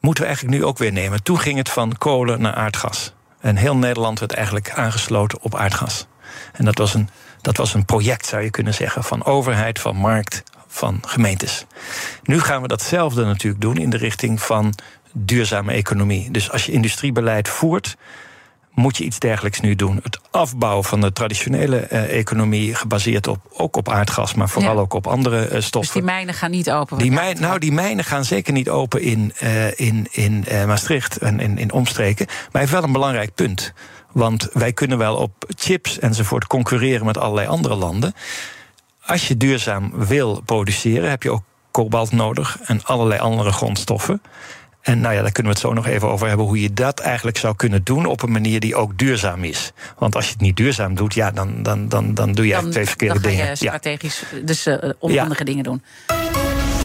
moeten we eigenlijk nu ook weer nemen. Toen ging het van kolen naar aardgas. En heel Nederland werd eigenlijk aangesloten op aardgas. En dat was een, dat was een project, zou je kunnen zeggen, van overheid, van markt, van gemeentes. Nu gaan we datzelfde natuurlijk doen in de richting van duurzame economie. Dus als je industriebeleid voert, moet je iets dergelijks nu doen. Het afbouwen van de traditionele uh, economie, gebaseerd op, ook op aardgas, maar vooral ja. ook op andere stoffen. Dus die mijnen gaan niet open? Die mijn, nou, die mijnen gaan zeker niet open in, uh, in, in Maastricht en in, in omstreken. Maar hij heeft wel een belangrijk punt. Want wij kunnen wel op chips enzovoort concurreren met allerlei andere landen. als je duurzaam wil produceren, heb je ook kobalt nodig en allerlei andere grondstoffen. En nou ja, daar kunnen we het zo nog even over hebben hoe je dat eigenlijk zou kunnen doen op een manier die ook duurzaam is. Want als je het niet duurzaam doet, ja, dan, dan, dan, dan doe je Dan, eigenlijk twee verkeerde dan ga dingen. je strategisch dus eh, onhandige dingen doen.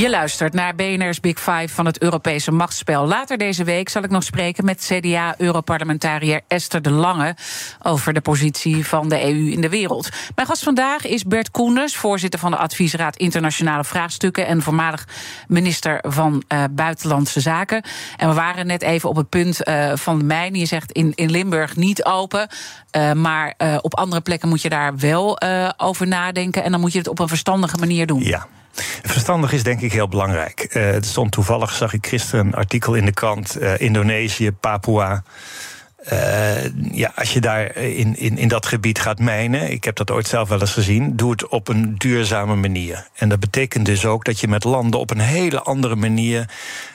Je luistert naar BNR's Big Five van het Europese machtsspel. Later deze week zal ik nog spreken met CDA-europarlementariër Esther de Lange over de positie van de EU in de wereld. Mijn gast vandaag is Bert Koenders, voorzitter van de Adviesraad Internationale Vraagstukken en voormalig minister van uh, Buitenlandse Zaken. En we waren net even op het punt uh, van de mijn. Je zegt in, in Limburg niet open, uh, maar op andere plekken moet je daar wel over nadenken. En dan moet je het op een verstandige manier doen. Ja. Verstandig is denk ik heel belangrijk. Uh, het stond toevallig, zag ik gisteren een artikel in de krant... Uh, Indonesië, Papua... Uh, ja, als je daar in, in, in dat gebied gaat mijnen, ik heb dat ooit zelf wel eens gezien, doe het op een duurzame manier. En dat betekent dus ook dat je met landen op een hele andere manier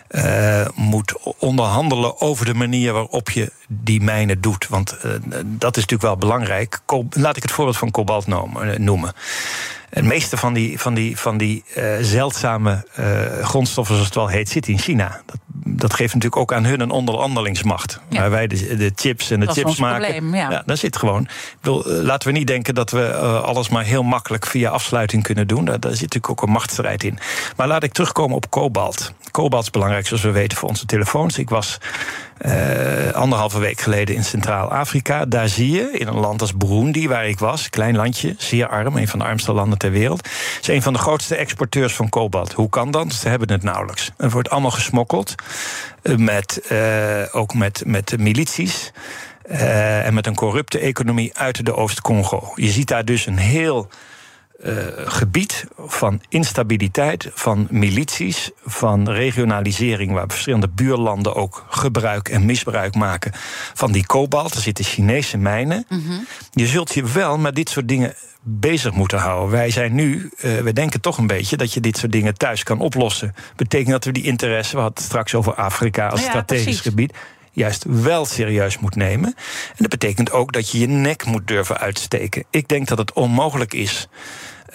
uh, moet onderhandelen over de manier waarop je die mijnen doet. Want uh, dat is natuurlijk wel belangrijk. Laat ik het voorbeeld van kobalt noemen. Het meeste van die, van die, van die uh, zeldzame grondstoffen, zoals het wel heet, zit in China. Dat, dat geeft natuurlijk ook aan hun een onderhandelingsmacht. Ja. Waar wij de, de, chips en de dat chips maken. Probleem, ja. ja, daar zit gewoon. Uh, laten we niet denken dat we alles maar heel makkelijk via afsluiting kunnen doen. Daar, daar zit natuurlijk ook een machtsstrijd in. Maar laat ik terugkomen op kobalt. Kobalt is belangrijk, zoals we weten, voor onze telefoons. Ik was uh, anderhalve week geleden in Centraal-Afrika. Daar zie je, in een land als Burundi, waar ik was, klein landje, zeer arm, een van de armste landen ter wereld, is een van de grootste exporteurs van kobalt. Hoe kan dat? Ze hebben het nauwelijks. Het wordt allemaal gesmokkeld, met, uh, ook met, met milities. Uh, en met een corrupte economie uit de Oost-Congo. Je ziet daar dus een heel uh, gebied van instabiliteit, van milities, van regionalisering, waar verschillende buurlanden ook gebruik en misbruik maken van die kobalt. Er zitten Chinese mijnen. Mm -hmm. Je zult je wel met dit soort dingen bezig moeten houden. Wij zijn nu, uh, we denken toch een beetje dat je dit soort dingen thuis kan oplossen. Betekent dat we die interesse, we hadden het straks over Afrika als ja, strategisch precies. gebied juist wel serieus moet nemen. En dat betekent ook dat je je nek moet durven uitsteken. Ik denk dat het onmogelijk is.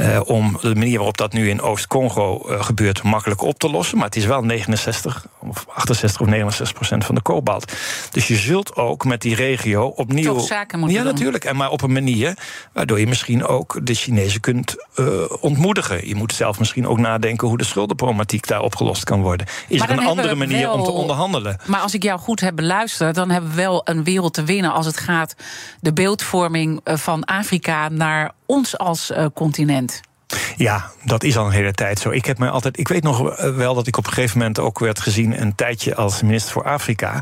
Uh, om de manier waarop dat nu in Oost-Congo uh, gebeurt makkelijk op te lossen. Maar het is wel 69 of 68 of 69 procent van de kobalt. Dus je zult ook met die regio opnieuw. Toch zaken moeten ja, doen. natuurlijk. En maar op een manier waardoor je misschien ook de Chinezen kunt uh, ontmoedigen. Je moet zelf misschien ook nadenken hoe de schuldenproblematiek daar opgelost kan worden. Is er een andere manier om te onderhandelen? Maar als ik jou goed heb beluisterd, dan hebben we wel een wereld te winnen als het gaat de beeldvorming eh, van Afrika naar ons als eh, continent. Ja, dat is al een hele tijd zo. Ik heb mij altijd. Ik weet nog wel dat ik op een gegeven moment ook werd gezien een tijdje als minister voor Afrika.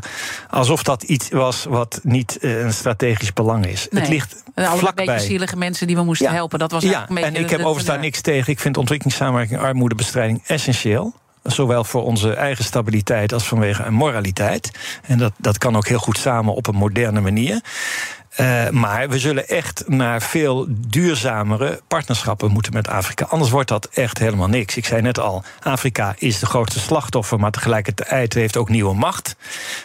Alsof dat iets was wat niet eh, een strategisch belang is. Nee. Het ligt Alle vlakbij. beetje zielige mensen die we moesten helpen. Dat was ja, een en ik de- heb overigens daar niks tegen. Ik vind ontwikkelingssamenwerking en armoedebestrijding essentieel. Zowel voor onze eigen stabiliteit als vanwege een moraliteit. En dat, dat kan ook heel goed samen op een moderne manier. Uh, maar we zullen echt naar veel duurzamere partnerschappen moeten met Afrika. Anders wordt dat echt helemaal niks. Ik zei net al, Afrika is de grootste slachtoffer, maar tegelijkertijd heeft ook nieuwe macht.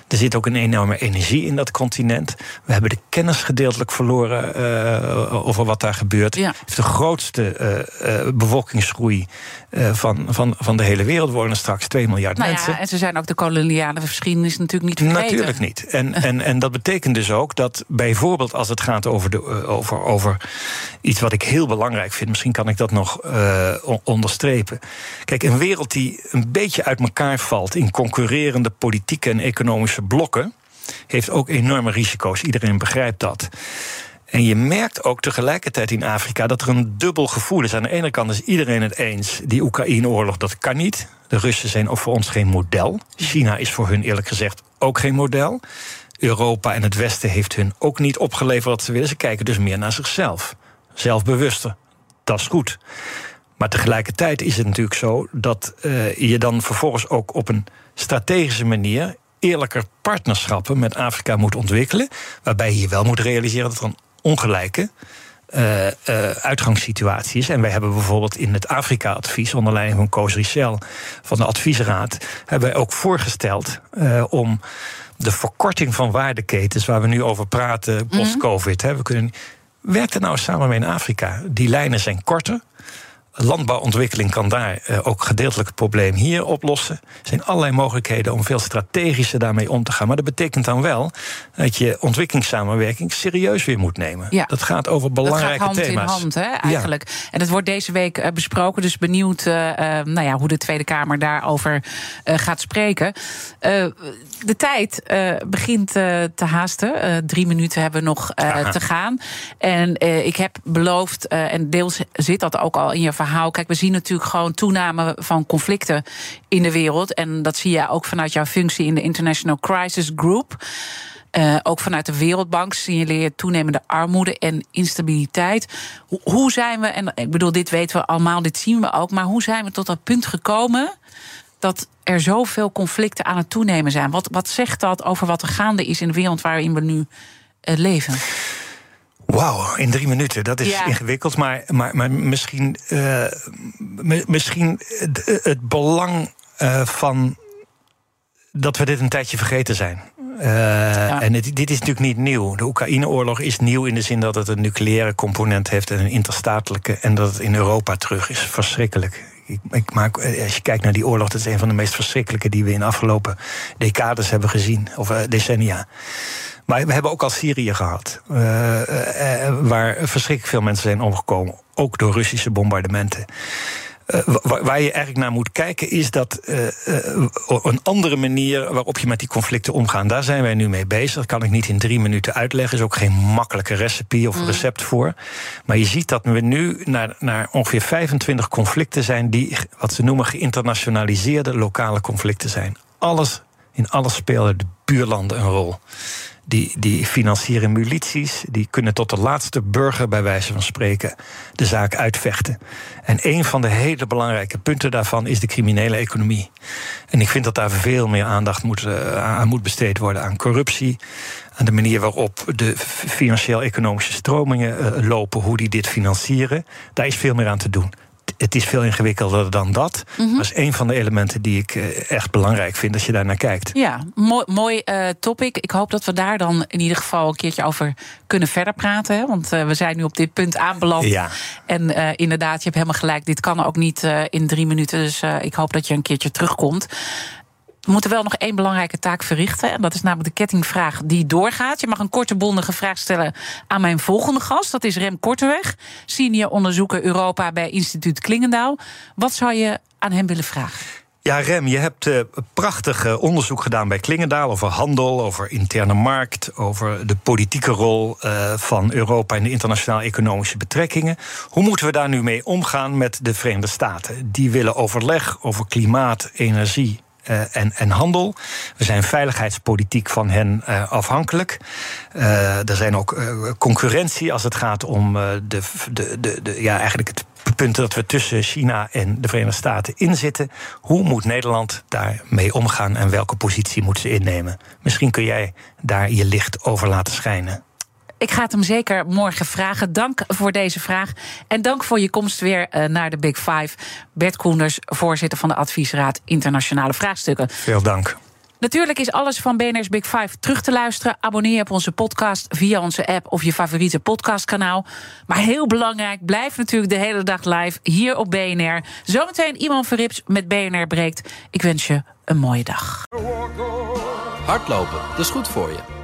Er zit ook een enorme energie in dat continent. We hebben de kennis gedeeltelijk verloren uh, over wat daar gebeurt. Ja. Het heeft de grootste uh, bevolkingsgroei van, van, van de hele wereld. We worden straks 2 miljard Nou mensen. ja, en ze zijn ook de koloniale geschiedenis natuurlijk niet vergeten. Natuurlijk niet. En, en, en dat betekent dus ook dat bijvoorbeeld als het gaat over, de, uh, over, over iets wat ik heel belangrijk vind, misschien kan ik dat nog uh, onderstrepen. Kijk, een wereld die een beetje uit elkaar valt in concurrerende politieke en economische blokken. heeft ook enorme risico's. Iedereen begrijpt dat. En je merkt ook tegelijkertijd in Afrika dat er een dubbel gevoel is. Aan de ene kant is iedereen het eens, die Oekraïne-oorlog, dat kan niet. De Russen zijn ook voor ons geen model. China is voor hun eerlijk gezegd ook geen model. Europa en het Westen heeft hun ook niet opgeleverd wat ze willen. Ze kijken dus meer naar zichzelf. Zelfbewuster. Dat is goed. Maar tegelijkertijd is het natuurlijk zo dat uh, je dan vervolgens ook op een strategische manier eerlijker partnerschappen met Afrika moet ontwikkelen. Waarbij je wel moet realiseren dat er een ongelijke uh, uitgangssituatie is. En wij hebben bijvoorbeeld in het Afrika-advies, onder leiding van Koos Richel van de adviesraad, hebben wij ook voorgesteld om de verkorting van waardeketens, waar we nu over praten, post-COVID. Mm -hmm. We kunnen. Werk er nou samen mee in Afrika. Die lijnen zijn korter landbouwontwikkeling kan daar uh, ook gedeeltelijk het probleem hier oplossen. Er zijn allerlei mogelijkheden om veel strategischer daarmee om te gaan. Maar dat betekent dan wel dat je ontwikkelingssamenwerking serieus weer moet nemen. Ja. Dat gaat over belangrijke dat gaat hand thema's. in hand, hè, eigenlijk. Ja. En het wordt deze week uh, besproken. Dus benieuwd uh, nou ja, hoe de Tweede Kamer daarover gaat spreken. de tijd begint te haasten. drie minuten hebben we nog te gaan. En ik heb beloofd, en deels zit dat ook al in je verhaal. Kijk, we zien natuurlijk gewoon toename van conflicten in de wereld. En dat zie je ook vanuit jouw functie in de International Crisis Group. Uh, ook vanuit de Wereldbank signaleer je toenemende armoede en instabiliteit. Hoe, zijn we, en ik bedoel, dit weten we allemaal, dit zien we ook, maar hoe zijn we tot dat punt gekomen dat er zoveel conflicten aan het toenemen zijn? Wat, wat zegt dat over wat er gaande is in de wereld waarin we nu uh, leven? Wauw, in drie minuten. Dat is ja. ingewikkeld. Maar, maar, maar misschien, uh, misschien het, het belang uh, van dat we dit een tijdje vergeten zijn. Uh, ja. En het, dit is natuurlijk niet nieuw. De Oekraïne-oorlog is nieuw in de zin dat het een nucleaire component heeft en een interstatelijke. En dat het in Europa terug is. Verschrikkelijk. Ik, ik maak, als je kijkt naar die oorlog, dat is een van de meest verschrikkelijke die we in de afgelopen decades hebben gezien, of decennia. Maar we hebben ook al Syrië gehad, uh, uh, waar verschrikkelijk veel mensen zijn omgekomen, ook door Russische bombardementen. Uh, waar je eigenlijk naar moet kijken is dat een andere manier waarop je met die conflicten omgaat. Daar zijn wij nu mee bezig. Dat kan ik niet in drie minuten uitleggen. Is ook geen makkelijke recipe of recept mm. voor. Maar je ziet dat we nu naar, naar ongeveer 25 conflicten zijn die wat ze noemen geïnternationaliseerde lokale conflicten zijn. Alles, in alles spelen de buurlanden een rol. Die, die financieren milities, die kunnen tot de laatste burger, bij wijze van spreken, de zaak uitvechten. En een van de hele belangrijke punten daarvan is de criminele economie. En ik vind dat daar veel meer aandacht moet, uh, aan moet besteed worden aan corruptie, aan de manier waarop de financieel-economische stromingen uh, lopen, hoe die dit financieren. Daar is veel meer aan te doen het is veel ingewikkelder dan dat. Mm -hmm. Dat is een van de elementen die ik uh, echt belangrijk vind als je daar naar kijkt. Ja, mooi, mooi uh, topic. Ik hoop dat we daar dan in ieder geval een keertje over kunnen verder praten. Hè? Want uh, we zijn nu op dit punt aanbeland. Ja. En inderdaad, je hebt helemaal gelijk. Dit kan ook niet in drie minuten. Dus ik hoop dat je een keertje terugkomt. We moeten wel nog één belangrijke taak verrichten. En dat is namelijk de kettingvraag die doorgaat. Je mag een korte bondige vraag stellen aan mijn volgende gast. Dat is Rem Korteweg, senior onderzoeker Europa bij instituut Klingendaal. Wat zou je aan hem willen vragen? Ja, Rem, je hebt uh, prachtig uh, onderzoek gedaan bij Klingendaal over handel, over interne markt, over de politieke rol uh, van Europa in de internationale economische betrekkingen. Hoe moeten we daar nu mee omgaan met de Verenigde Staten? Die willen overleg over klimaat, energie uh, en, en, handel. We zijn veiligheidspolitiek van hen uh, afhankelijk. Uh, er zijn ook concurrentie als het gaat om de, de, de, de, ja, eigenlijk het punt dat we tussen China en de Verenigde Staten inzitten. Hoe moet Nederland daarmee omgaan en welke positie moet ze innemen? Misschien kun jij daar je licht over laten schijnen. Ik ga het hem zeker morgen vragen. Dank voor deze vraag. En dank voor je komst weer naar de Big Five. Bert Koenders, voorzitter van de Adviesraad Internationale Vraagstukken. Veel dank. Natuurlijk is alles van BNR's Big Five terug te luisteren. Abonneer je op onze podcast via onze app of je favoriete podcastkanaal. Maar heel belangrijk, blijf natuurlijk de hele dag live hier op BNR. Zometeen iemand Verrips met BNR breekt. Ik wens je een mooie dag. Hardlopen, dat is goed voor je.